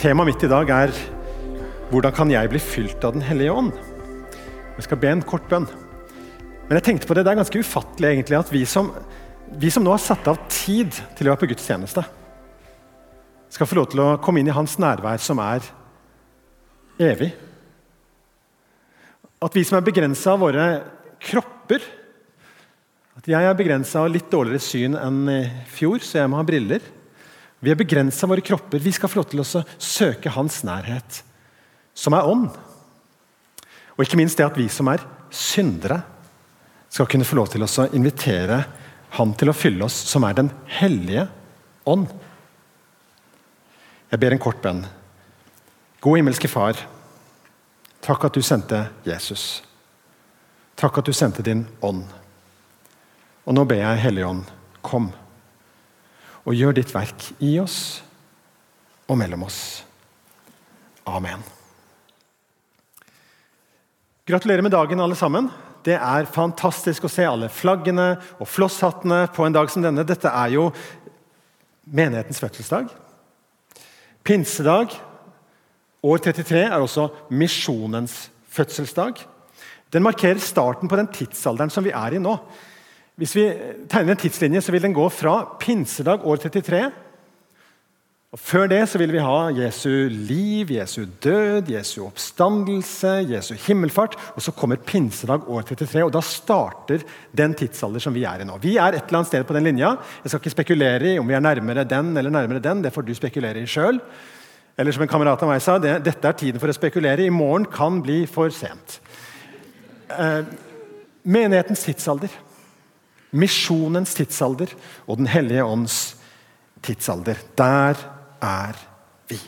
Temaet mitt i dag er 'Hvordan kan jeg bli fylt av Den hellige ånd?' Jeg skal be en kort bønn. Men jeg tenkte på det, det er ganske ufattelig egentlig at vi som, vi som nå har satt av tid til å være på Guds tjeneste, skal få lov til å komme inn i hans nærvær, som er evig. At vi som er begrensa av våre kropper At jeg er begrensa av litt dårligere syn enn i fjor, så jeg må ha briller. Vi er begrensa våre kropper. Vi skal få lov til å søke hans nærhet, som er ånd. Og ikke minst det at vi som er syndere, skal kunne få lov til å invitere Han til å fylle oss, som er Den hellige ånd. Jeg ber en kort bønn. God himmelske Far. Takk at du sendte Jesus. Takk at du sendte din ånd. Og nå ber jeg Hellige ånd, kom og gjør ditt verk i oss og mellom oss. Amen. Gratulerer med dagen, alle sammen. Det er fantastisk å se alle flaggene og flosshattene på en dag som denne. Dette er jo menighetens fødselsdag. Pinsedag, år 33, er også misjonens fødselsdag. Den markerer starten på den tidsalderen som vi er i nå. Hvis vi tegner en tidslinje, så vil den gå fra pinsedag år 33 og Før det så vil vi ha Jesu liv, Jesu død, Jesu oppstandelse, Jesu himmelfart. Og så kommer pinsedag år 33, og da starter den tidsalder som vi er i nå. Vi er et eller annet sted på den linja. Jeg skal ikke spekulere i om vi er nærmere den eller nærmere den. Det får du spekulere i sjøl. Eller som en kamerat av meg sa, det, dette er tiden for å spekulere. I morgen kan bli for sent. Eh, menighetens tidsalder, misjonens tidsalder og Den hellige ånds tidsalder. Der er vi.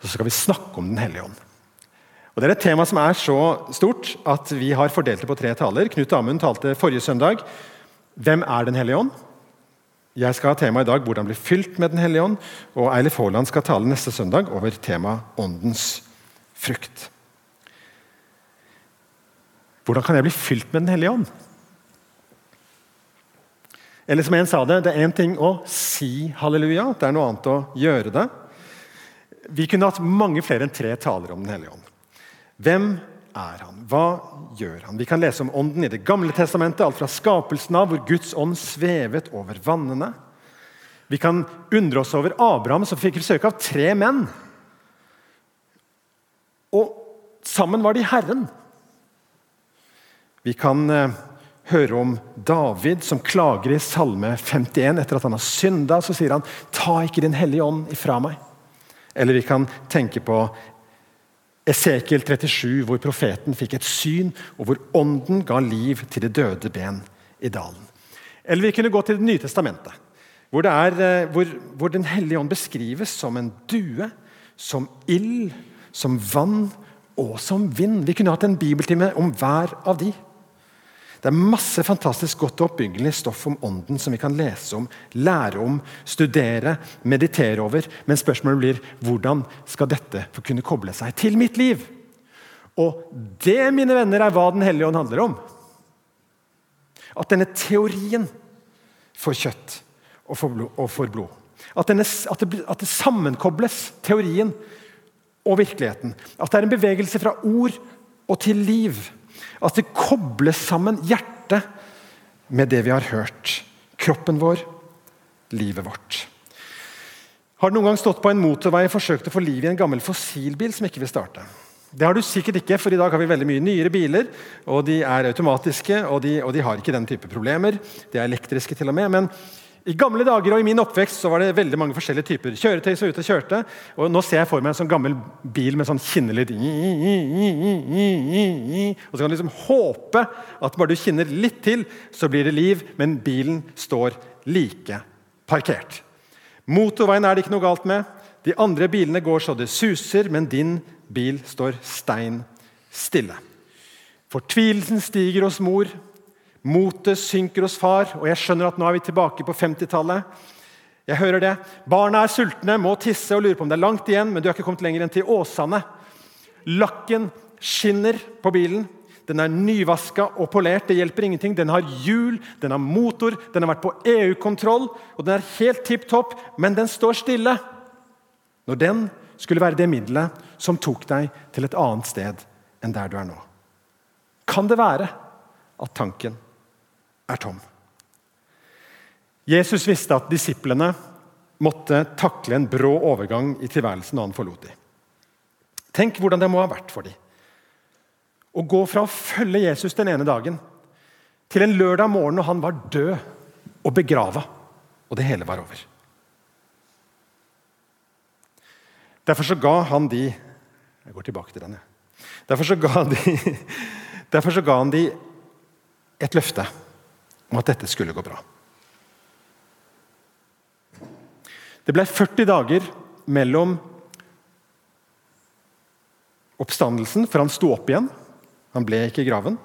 Og Så skal vi snakke om Den hellige ånd. Og Det er et tema som er så stort at vi har fordelt det på tre taler. Knut Amund talte forrige søndag. Hvem er Den hellige ånd? Jeg skal ha tema i dag 'Hvordan bli fylt med Den hellige ånd'. Og Eilif Haaland skal tale neste søndag over temaet 'Åndens frukt'. Hvordan kan jeg bli fylt med Den hellige ånd? Eller som en sa det, det er én ting å si halleluja, det er noe annet å gjøre det. Vi kunne hatt mange flere enn tre taler om Den hellige ånd. Hvem er han? Hva gjør han? Vi kan lese om ånden i Det gamle testamentet, alt fra skapelsen av, hvor Guds ånd svevet over vannene. Vi kan undre oss over Abraham, som fikk besøk av tre menn. Og sammen var de Herren. Vi kan eh, høre om David som klager i Salme 51 etter at han har synda. Så sier han 'Ta ikke Din hellige ånd ifra meg'. Eller vi kan tenke på Esekiel 37, hvor profeten fikk et syn, og hvor ånden ga liv til det døde ben i dalen. Eller vi kunne gå til Det nye testamentet, hvor, det er, eh, hvor, hvor Den hellige ånd beskrives som en due, som ild, som vann og som vind. Vi kunne hatt en bibeltime om hver av de. Det er masse fantastisk godt og oppbyggelig stoff om ånden som vi kan lese om, lære om, studere, meditere over. Men spørsmålet blir hvordan skal dette få kunne koble seg til mitt liv? Og det mine venner, er hva Den hellige ånd handler om. At denne teorien får kjøtt og får blod. Og får blod. At, denne, at, det, at det sammenkobles, teorien og virkeligheten. At det er en bevegelse fra ord og til liv. At det kobles sammen hjertet med det vi har hørt. Kroppen vår, livet vårt. Har du noen gang stått på en motorvei og forsøkt å få liv i en gammel fossilbil som ikke vil starte? Det har du sikkert ikke, for i dag har vi veldig mye nyere biler. og De er automatiske, og de, og de har ikke den type problemer. De er elektriske til og med. Men i gamle dager og i min oppvekst så var det veldig mange forskjellige typer kjøretøy som ute og kjørte. og Nå ser jeg for meg en sånn gammel bil med sånn kinnelyd. Og så kan du liksom håpe at bare du kinner litt til, så blir det liv, men bilen står like parkert. Motorveien er det ikke noe galt med. De andre bilene går så det suser, men din bil står stein stille. Fortvilelsen stiger hos mor. Motet synker hos far, og jeg skjønner at nå er vi tilbake på 50-tallet. Jeg hører det. Barna er sultne, må tisse og lurer på om det er langt igjen, men du har ikke kommet lenger enn til Åsane. Lakken skinner på bilen. Den er nyvaska og polert. Det hjelper ingenting. Den har hjul, den har motor, den har vært på EU-kontroll, og den er helt tipp topp, men den står stille. Når den skulle være det middelet som tok deg til et annet sted enn der du er nå? Kan det være at tanken er tom? Jesus visste at disiplene måtte takle en brå overgang i tilværelsen når han forlot dem. Tenk hvordan det må ha vært for dem. Å gå fra å følge Jesus den ene dagen til en lørdag morgen når han var død og begrava, og det hele var over. Derfor så ga han de Jeg går tilbake til den. Derfor så ga, de, derfor så ga han de et løfte om at dette skulle gå bra. Det ble 40 dager mellom oppstandelsen, for han sto opp igjen. Han ble ikke i graven.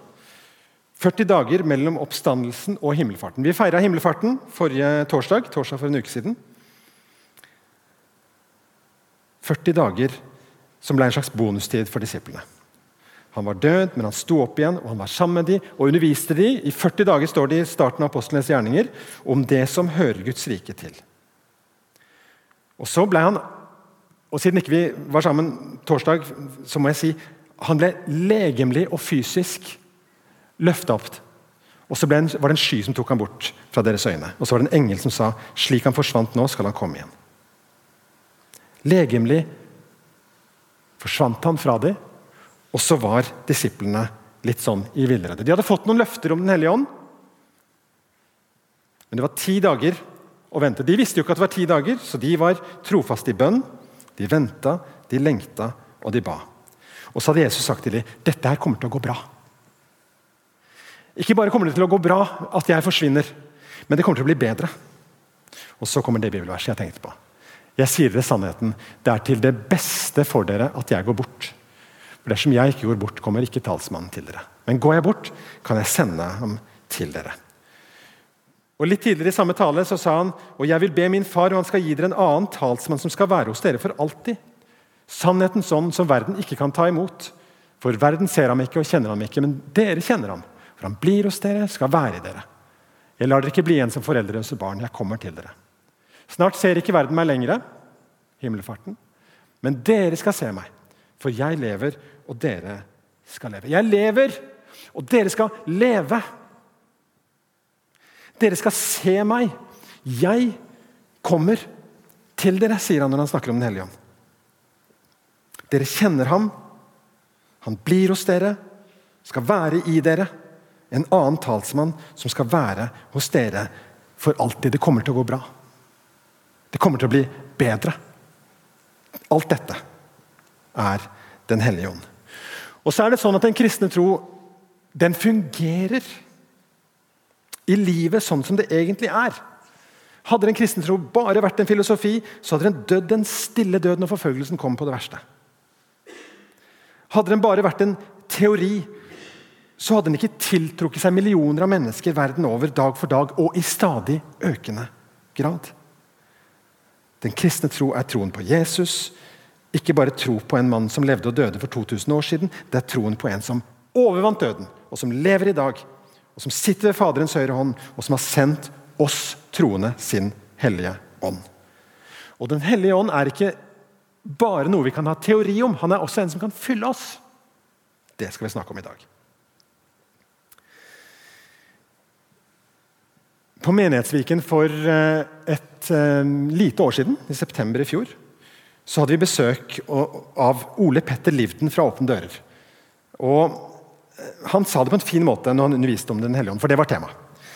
40 dager mellom oppstandelsen og himmelfarten. Vi feira himmelfarten forrige torsdag, torsdag for en uke siden. 40 dager som ble en slags bonustid for disiplene. Han var død, men han sto opp igjen og han var sammen med dem og underviste dem. I 40 dager står det i starten av apostlenes gjerninger om det som hører Guds rike til. Og så ble han, og Siden ikke vi var sammen torsdag, så må jeg si han ble legemlig og fysisk løfta opp. Og så en, var det en sky som tok ham bort fra deres øyne. Og så var det en engel som sa slik han forsvant nå, skal han komme igjen. Legemlig forsvant han fra dem, og så var disiplene litt sånn i villrede. De hadde fått noen løfter om Den hellige ånd, men det var ti dager å vente. De visste jo ikke at det var ti dager, så de var trofaste i bønn. De venta, de lengta, og de ba. Og så hadde Jesus sagt til dem dette her kommer til å gå bra. Ikke bare kommer det til å gå bra at jeg forsvinner, men det kommer til å bli bedre. Og så kommer det bibelverset jeg tenkte på. Jeg sier dere sannheten. Det er til det beste for dere at jeg går bort. For Dersom jeg ikke går bort, kommer ikke talsmannen til dere. Men går jeg bort, kan jeg sende ham til dere. Og Litt tidligere i samme tale så sa han og jeg vil be min far og han skal gi dere en annen talsmann som skal være hos dere for alltid. Sannhetens ånd som verden ikke kan ta imot. For verden ser ham ikke og kjenner ham ikke, men dere kjenner ham. For han blir hos dere, skal være i dere. Jeg lar dere ikke bli igjen som foreldreløse barn. Jeg kommer til dere. Snart ser ikke verden meg lenger, himmelfarten, men dere skal se meg. For jeg lever, og dere skal leve. Jeg lever, og dere skal leve. Dere skal se meg. Jeg kommer til dere, sier han når han snakker om Den hellige ånd. Dere kjenner ham. Han blir hos dere, skal være i dere. En annen talsmann som skal være hos dere for alltid. Det kommer til å gå bra. Det kommer til å bli bedre. Alt dette er Den hellige ånd. Og så er det sånn at Den kristne tro den fungerer i livet sånn som det egentlig er. Hadde den kristne tro bare vært en filosofi, så hadde den dødd den stille død når forfølgelsen kom på det verste. Hadde den bare vært en teori, så hadde den ikke tiltrukket seg millioner av mennesker verden over dag for dag og i stadig økende grad. Den kristne tro er troen på Jesus, ikke bare tro på en mann som levde og døde for 2000 år siden. Det er troen på en som overvant døden, og som lever i dag, og som sitter ved Faderens høyre hånd, og som har sendt oss troende sin hellige ånd. Og Den hellige ånd er ikke bare noe vi kan ha teori om, han er også en som kan fylle oss. Det skal vi snakke om i dag. På Menighetsviken for eh, et eh, lite år siden, i september i fjor, så hadde vi besøk av Ole Petter Livden fra Åpne dører. Og eh, Han sa det på en fin måte når han underviste om Den hellige ånd, for det var tema.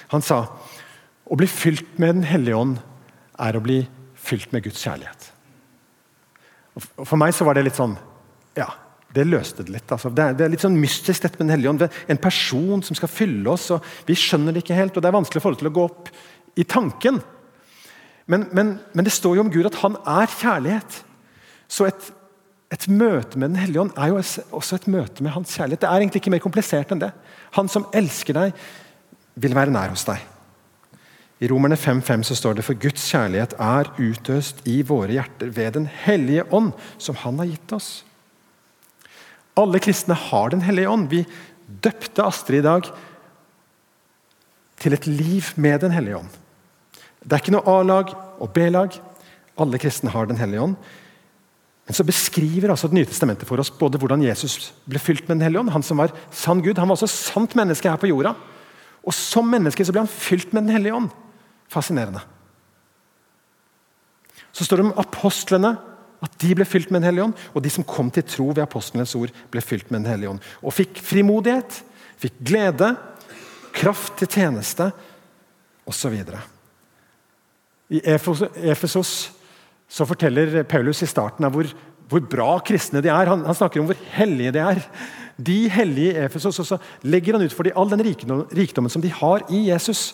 Han sa å bli fylt med Den hellige ånd er å bli fylt med Guds kjærlighet. Og For meg så var det litt sånn Ja, det løste det litt. Altså. Det, er, det, er, litt sånn mystisk, dette med Den hellige ånd. En person som skal fylle oss. og Vi skjønner det ikke helt, og det er vanskelig for det til å gå opp i tanken. Men, men, men, det står jo om Gud at han er kjærlighet. Så et, et møte med Den hellige ånd er jo også et møte med hans kjærlighet. Det er egentlig ikke mer komplisert enn det. Han som elsker deg, vil være nær hos deg. I Romerne 5,5 så står det for Guds kjærlighet er utøst i våre hjerter ved Den hellige ånd, som Han har gitt oss. Alle kristne har Den hellige ånd. Vi døpte Astrid i dag til et liv med Den hellige ånd. Det er ikke noe A-lag og B-lag. Alle kristne har Den hellige ånd. Men så beskriver altså Det nye testamentet for oss både hvordan Jesus ble fylt med Den hellige ånd. Han som var sann Gud. Han var også sant menneske her på jorda. Og som menneske så ble han fylt med Den hellige ånd. Fascinerende. Så står det om apostlene, at de ble fylt med Den hellige ånd. Og de som kom til tro ved apostlenes ord, ble fylt med Den hellige ånd. Og fikk frimodighet, fikk glede, kraft til tjeneste osv. I Efesos så forteller Paulus i starten av hvor, hvor bra kristne de er. Han, han, snakker om hvor hellige de er. De hellige i Efesos. Og så legger han ut for dem all den rikdommen som de har i Jesus.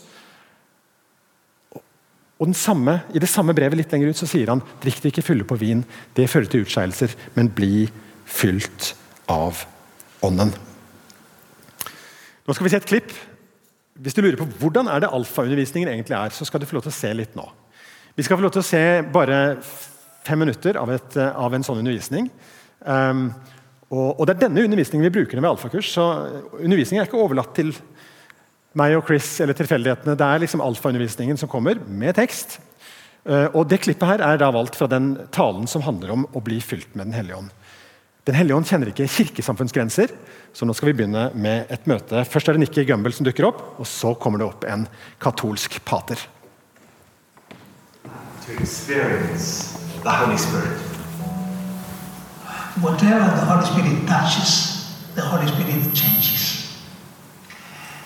Og samme, I det samme brevet litt lenger ut så sier han drikk det ikke fulle på vin, det fører til utskeielser, men bli fylt av Ånden. Nå skal vi se et klipp. Hvis du lurer på hvordan er det alfaundervisningen egentlig er, så skal du få lov til å se litt nå. Vi skal få lov til å se bare fem minutter av, et, av en sånn undervisning. Um, og, og, Det er denne undervisningen vi bruker ved alfakurs. så Undervisningen er ikke overlatt til meg og Chris eller tilfeldighetene. Det er liksom alfaundervisningen som kommer, med tekst. Uh, og Det klippet her er da valgt fra den talen som handler om å bli fylt med Den hellige ånd. Den hellige ånd kjenner ikke kirkesamfunnsgrenser, så nå skal vi begynne med et møte. Først er det Nikki Gumbel som dukker opp, og så kommer det opp en katolsk pater. To experience the Holy Spirit? Whatever the Holy Spirit touches, the Holy Spirit changes.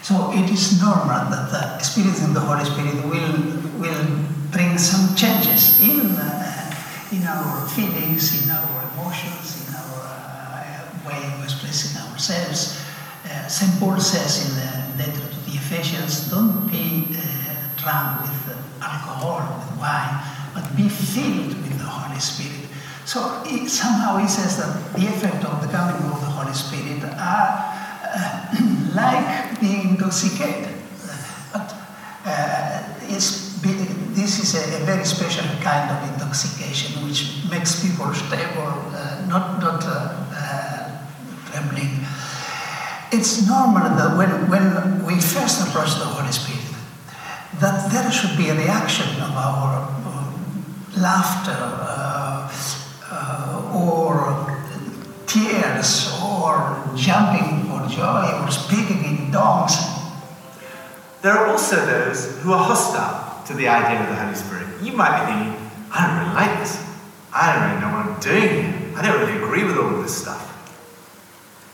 So it is normal that the experience in the Holy Spirit will, will bring some changes in, uh, in our feelings, in our emotions, in our uh, way of expressing ourselves. Uh, St. Paul says in the letter to the Ephesians, don't be uh, drunk with alcohol, with wine, but be filled with the Holy Spirit. So it, somehow he says that the effect of the coming of the Holy Spirit are uh, like being intoxicated. But uh, this is a, a, very special kind of intoxication which makes people stable, uh, not, not uh, uh, trembling. It's normal that when, when we first approach the Holy Spirit, that there should be a reaction of our uh, laughter uh, uh, or tears or jumping for joy or speaking in tongues. There are also those who are hostile to the idea of the Holy Spirit. You might be thinking, I don't really like this. I don't really know what I'm doing here. I don't really agree with all of this stuff.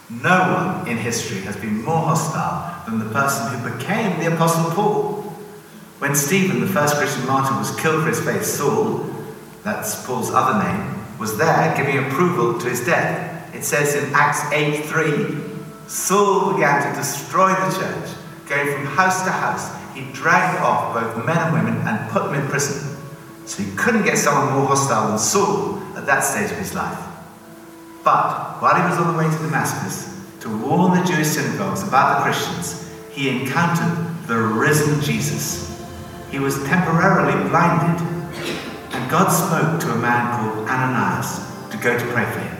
No one in history has been more hostile than the person who became the Apostle Paul. When Stephen, the first Christian martyr, was killed for his faith, Saul, that's Paul's other name, was there giving approval to his death. It says in Acts 8 3, Saul began to destroy the church, going from house to house. He dragged off both men and women and put them in prison. So he couldn't get someone more hostile than Saul at that stage of his life. But while he was on the way to Damascus to warn the Jewish synagogues about the Christians, he encountered the risen Jesus he was temporarily blinded, and God spoke to a man called Ananias to go to pray for him.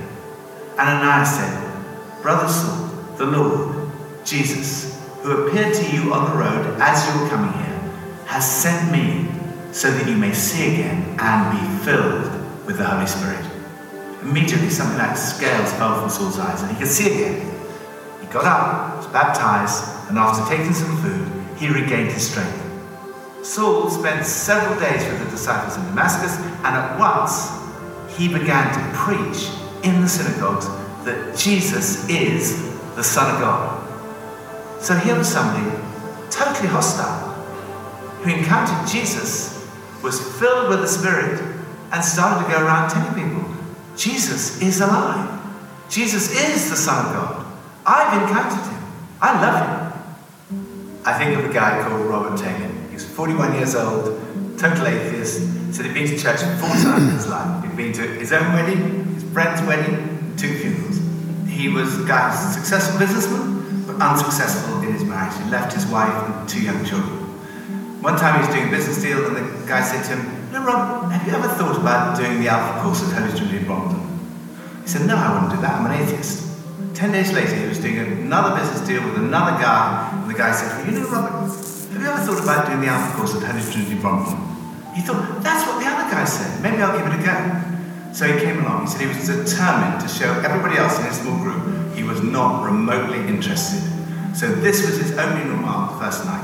Ananias said, Brother Saul, the Lord, Jesus, who appeared to you on the road as you were coming here, has sent me so that you may see again and be filled with the Holy Spirit. Immediately, something like scales fell from Saul's eyes, and he could see again. He got up, was baptized, and after taking some food, he regained his strength. Saul spent several days with the disciples in Damascus, and at once he began to preach in the synagogues that Jesus is the Son of God. So here was somebody totally hostile who encountered Jesus, was filled with the Spirit, and started to go around telling people Jesus is alive. Jesus is the Son of God. I've encountered him. I love him. I think of a guy called Robert Taylor. He was 41 years old, total atheist, said he'd been to church four times in his life. He'd been to his own wedding, his friend's wedding, two funerals. He was a guy, a successful businessman, but unsuccessful in his marriage. He left his wife and two young children. One time he was doing a business deal, and the guy said to him, No, Rob, have you ever thought about doing the Alpha course at Holy Trinity in Brompton? He said, No, I wouldn't do that. I'm an atheist. Ten days later, he was doing another business deal with another guy, and the guy said, You know, Robert, ever thought about doing the Alpha course at Holy Trinity Brompton? He thought, that's what the other guy said. Maybe I'll give it a go. So he came along. He said he was determined to show everybody else in his small group he was not remotely interested. So this was his opening remark the first night.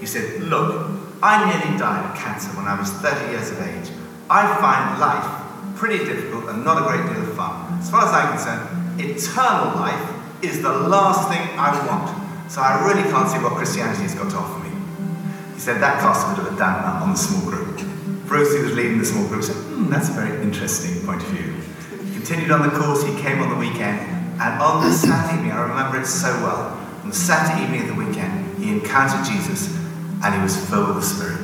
He said, Look, I nearly died of cancer when I was 30 years of age. I find life pretty difficult and not a great deal of fun. As far as I'm concerned, eternal life is the last thing I want. So I really can't see what Christianity has got to offer said that cast a bit of a damper on the small group. Bruce, was leading the small group, said, hmm, that's a very interesting point of view. He continued on the course, he came on the weekend, and on the Saturday evening, I remember it so well, on the Saturday evening of the weekend, he encountered Jesus and he was filled with the Spirit.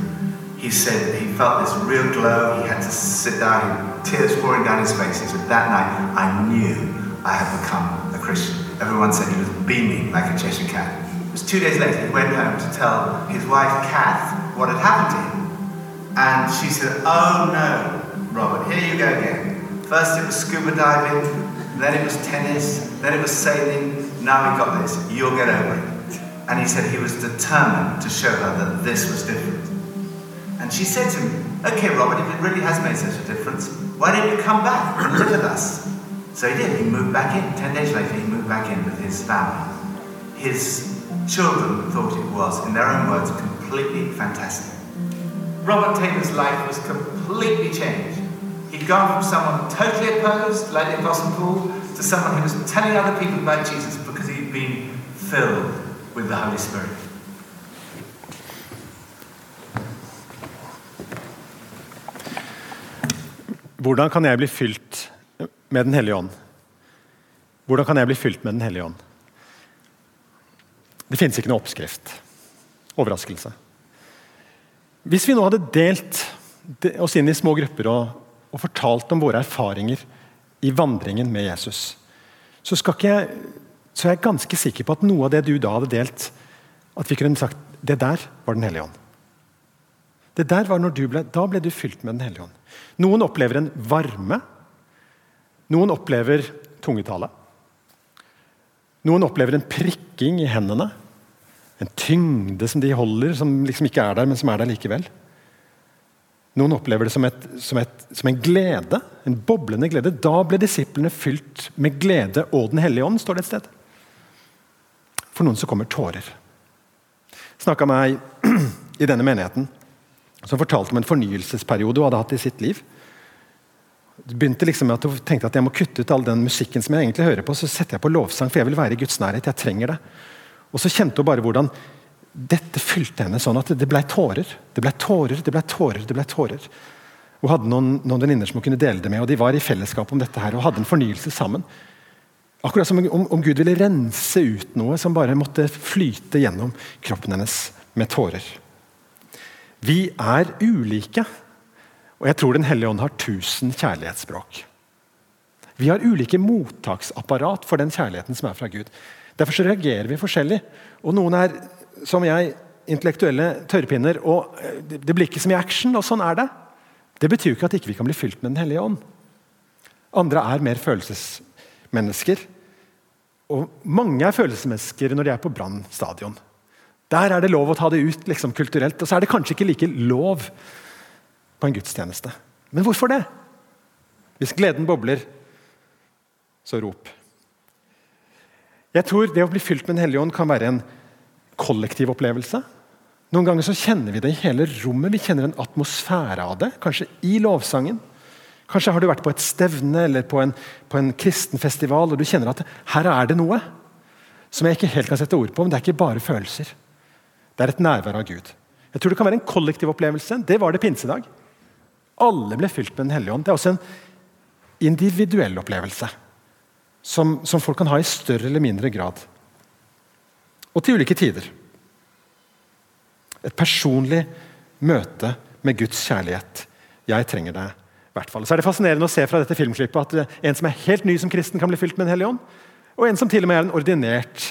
He said he felt this real glow, he had to sit down, tears pouring down his face. He said, that night, I knew I had become a Christian. Everyone said he was beaming like a Cheshire cat. Was two days later, he went home to tell his wife, Kath, what had happened to him. And she said, Oh no, Robert, here you go again. First it was scuba diving, then it was tennis, then it was sailing, now we got this. You'll get over it. And he said he was determined to show her that this was different. And she said to him, Okay, Robert, if it really has made such a difference, why don't you come back and live with us? So he did. He moved back in. Ten days later, he moved back in with his family. His children thought it was, in their own words, completely fantastic. Robert Taylor's life was completely changed. He'd gone from someone totally opposed, like the Apostle Paul, to someone who was telling other people about Jesus because he'd been filled with the Holy Spirit. Hvordan kan jeg bli fylt med Den hellige ånd? Hvordan kan jeg bli fylt med Den hellige ånd? Det finnes ikke noe oppskrift. Overraskelse. Hvis vi nå hadde delt oss inn i små grupper og, og fortalt om våre erfaringer i vandringen med Jesus, så, jeg, så, er jeg ganske sikker på at noe av det du da hadde delt, at vi kunne sagt det der var Den hellige ånd. Det der var når du ble, Da ble du fylt med Den hellige ånd. Noen opplever en varme. Noen opplever tungetale. Noen opplever en prikking i hendene. En tyngde som de holder, som liksom ikke er der, men som er der likevel. Noen opplever det som, et, som, et, som en glede, en boblende glede. Da ble disiplene fylt med glede og Den hellige ånd, står det et sted. For noen så kommer tårer. Snakka med ei i denne menigheten som fortalte om en fornyelsesperiode hun hadde hatt i sitt liv. Det begynte liksom med at Hun tenkte at jeg må kutte ut all den musikken som jeg egentlig hører på, så setter jeg på lovsang, for jeg vil være i Guds nærhet. jeg trenger det. Og så kjente hun bare hvordan dette fylte henne sånn at det ble tårer. Det ble tårer, det ble tårer. det ble tårer. Hun hadde noen, noen venninner som hun kunne dele det med, og de var i fellesskap om dette her, og hadde en fornyelse sammen. Akkurat som om, om Gud ville rense ut noe som bare måtte flyte gjennom kroppen hennes med tårer. Vi er ulike, og jeg tror Den hellige ånd har tusen kjærlighetsspråk. Vi har ulike mottaksapparat for den kjærligheten som er fra Gud. Derfor så reagerer vi forskjellig. Og noen er, som jeg, intellektuelle tørrpinner. og eh, Det blir ikke så mye action, og sånn er det. Det betyr jo ikke at ikke vi ikke kan bli fylt med Den hellige ånd. Andre er mer følelsesmennesker. Og mange er følelsesmennesker når de er på Brann stadion. Der er det lov å ta det ut liksom, kulturelt. Og så er det kanskje ikke like lov på en gudstjeneste. Men hvorfor det? Hvis gleden bobler, så rop. Jeg tror det å bli fylt med Den hellige ånd kan være en kollektiv opplevelse. Noen ganger så kjenner vi det i hele rommet. Vi kjenner en atmosfære av det. Kanskje i lovsangen. Kanskje har du vært på et stevne eller på en, på en kristen festival og du kjenner at her er det noe som jeg ikke helt kan sette ord på, men det er ikke bare følelser. Det er et nærvær av Gud. Jeg tror Det kan være en kollektiv opplevelse. Det var det pinsedag. Alle ble fylt med Den hellige ånd. Det er også en individuell opplevelse som, som folk kan ha i større eller mindre grad. Og til ulike tider. Et personlig møte med Guds kjærlighet. Jeg trenger det. I hvert fall. Så er det fascinerende å se fra dette filmklippet at eh, en som er helt ny som kristen, kan bli fylt med Den hellige ånd. Og en som til og med er en ordinert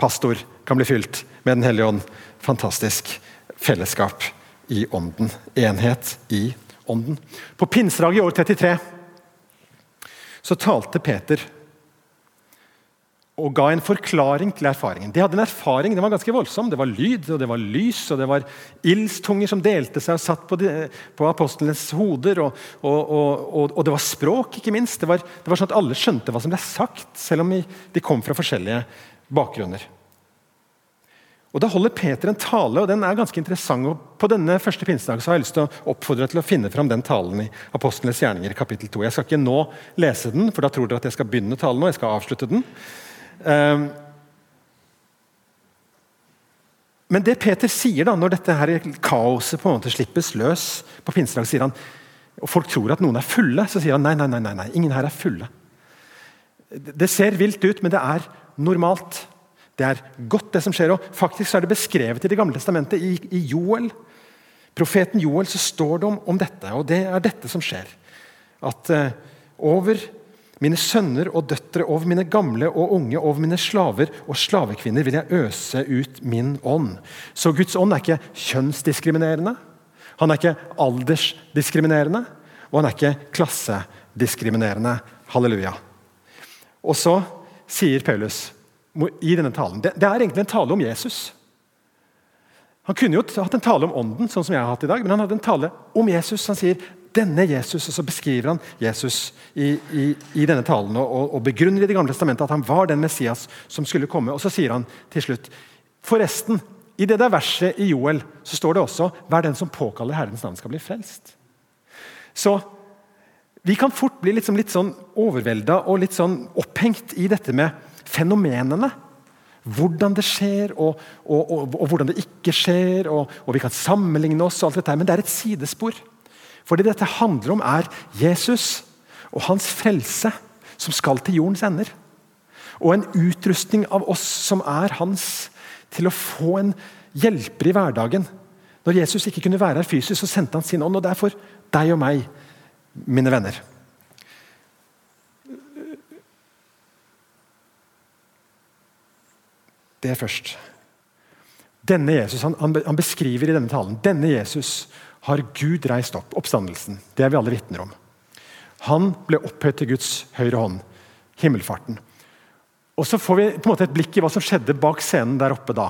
pastor, kan bli fylt med Den hellige ånd. Fantastisk fellesskap i ånden. Enhet i ånden. På pinsedag i år 33 så talte Peter og ga en forklaring til erfaringen. De hadde en erfaring, Den var ganske voldsom. Det var lyd, og det var lys, og det var ildstunger som delte seg og satt på, de, på apostlenes hoder. Og, og, og, og, det var språk, ikke minst. Det var, det var, sånn at alle skjønte hva som ble sagt, selv om de kom fra forskjellige bakgrunner. Og Da holder Peter en tale, og den er ganske interessant. og På denne første pinsedag har jeg lyst til å oppfordre til å finne fram den talen i Apostlenes gjerninger kapittel 2. Jeg skal ikke nå lese den, for da tror dere at jeg skal begynne talen nå. jeg skal avslutte den. Ehm, men det Peter sier da, når dette her kaoset på en måte slippes løs på pinsedag, sier han, og folk tror at noen er fulle, så sier han nei, nei, nei, nei ingen her er fulle. Det ser vilt ut, men det er normalt. Det er godt, det som skjer. og Faktisk er det beskrevet i Det gamle testamentet, i, i Joel. Profeten Joel så står det om, om, dette, og det er dette som skjer. At uh, over mine sønner og døtre, over mine gamle og unge, over mine slaver og slavekvinner vil jeg øse ut min ånd. Så Guds ånd er ikke kjønnsdiskriminerende, han er ikke aldersdiskriminerende, og han er ikke klassediskriminerende. Halleluja. Og så sier Paulus i denne talen. Det, det, er egentlig en tale om Jesus. Han kunne jo hatt en tale om ånden, sånn som jeg har hatt i dag, men han hadde en tale om Jesus. Han sier denne Jesus, og så beskriver han Jesus i, i, i denne talen og, og, begrunner i Det gamle testamentet at han var den Messias som skulle komme. Og så sier han til slutt Forresten, i det der verset i Joel så står det også 'Hver den som påkaller Herrens navn, skal bli frelst'. Så vi kan fort bli liksom litt sånn overvelda og litt sånn opphengt i dette med fenomenene. Hvordan det skjer, og, og, og, og hvordan det ikke skjer. Og, vi kan sammenligne oss, og alt dette, men det er et sidespor. For det dette handler om, er Jesus og hans frelse, som skal til jordens ender. Og en utrustning av oss som er hans, til å få en hjelper i hverdagen. Når Jesus ikke kunne være her fysisk, så sendte han sin ånd. Og det er for deg og meg, mine venner. Det først. Denne Jesus, han, han, beskriver i denne talen denne Jesus har Gud reist opp. Oppstandelsen. Det er vi alle vitner om. Han ble opphøyd til Guds høyre hånd. Himmelfarten. Og Så får vi på en måte et blikk i hva som skjedde bak scenen der oppe da.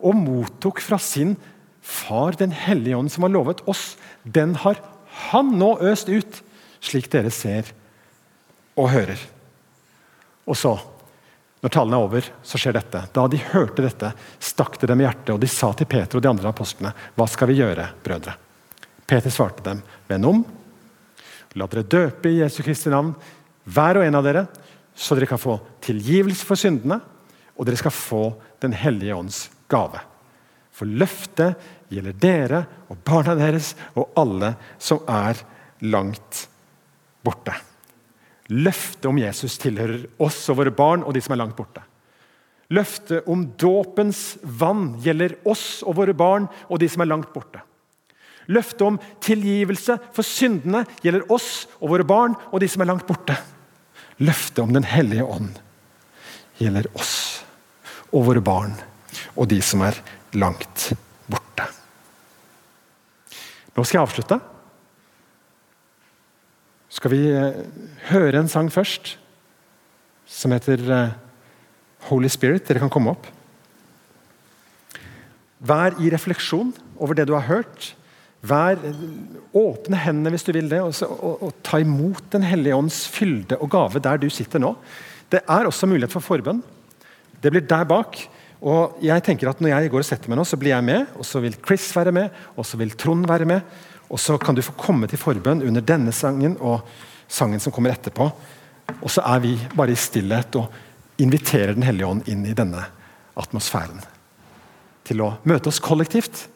Og mottok fra sin far Den hellige ånd som har lovet oss. Den har han nå øst ut, slik dere ser og hører. Og så når talen er over, så skjer dette. Da de hørte dette, stakk det dem i hjertet, og de sa til Peter og de andre apostlene, hva skal vi gjøre, brødre? Peter svarte dem, venn om, la dere døpe i Jesu Kristi navn, hver og en av dere, så dere kan få tilgivelse for syndene, og dere skal få Den hellige ånds gave. For løftet gjelder dere og barna deres og alle som er langt borte. Løftet om Jesus tilhører oss og våre barn og de som er langt borte. Løftet om dåpens vann gjelder oss og våre barn og de som er langt borte. Løftet om tilgivelse for syndene gjelder oss og våre barn og de som er langt borte. Løftet om Den hellige ånd gjelder oss og våre barn og de som er langt borte. Nå skal jeg avslutte skal vi eh, høre en sang først som heter eh, Holy Spirit. Dere kan komme opp. Vær i refleksjon over det du har hørt. Vær, åpne hendene hvis du vil det, og, og, og ta imot Den hellige ånds fylde og gave der du sitter nå. Det er også mulighet for forbønn. Det blir der bak. Og jeg tenker at Når jeg går og setter meg nå, så blir jeg med. Og så vil Chris være med, og så vil Trond være med. Og så kan du få komme til forbønn under denne sangen og sangen som kommer etterpå. Og så er vi bare i stillhet og inviterer Den hellige ånd inn i denne atmosfæren. Til å møte oss kollektivt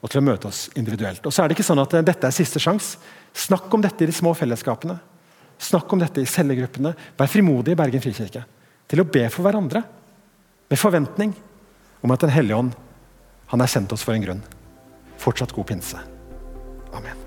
og til å møte oss individuelt. Og så er det ikke sånn at dette er siste sjanse. Snakk om dette i de små fellesskapene. Snakk om dette i cellegruppene. Vær frimodig i Bergen frikirke til å be for hverandre. Med forventning om at Den hellige ånd han er sendt oss for en grunn. Fortsatt god pinse. Amen.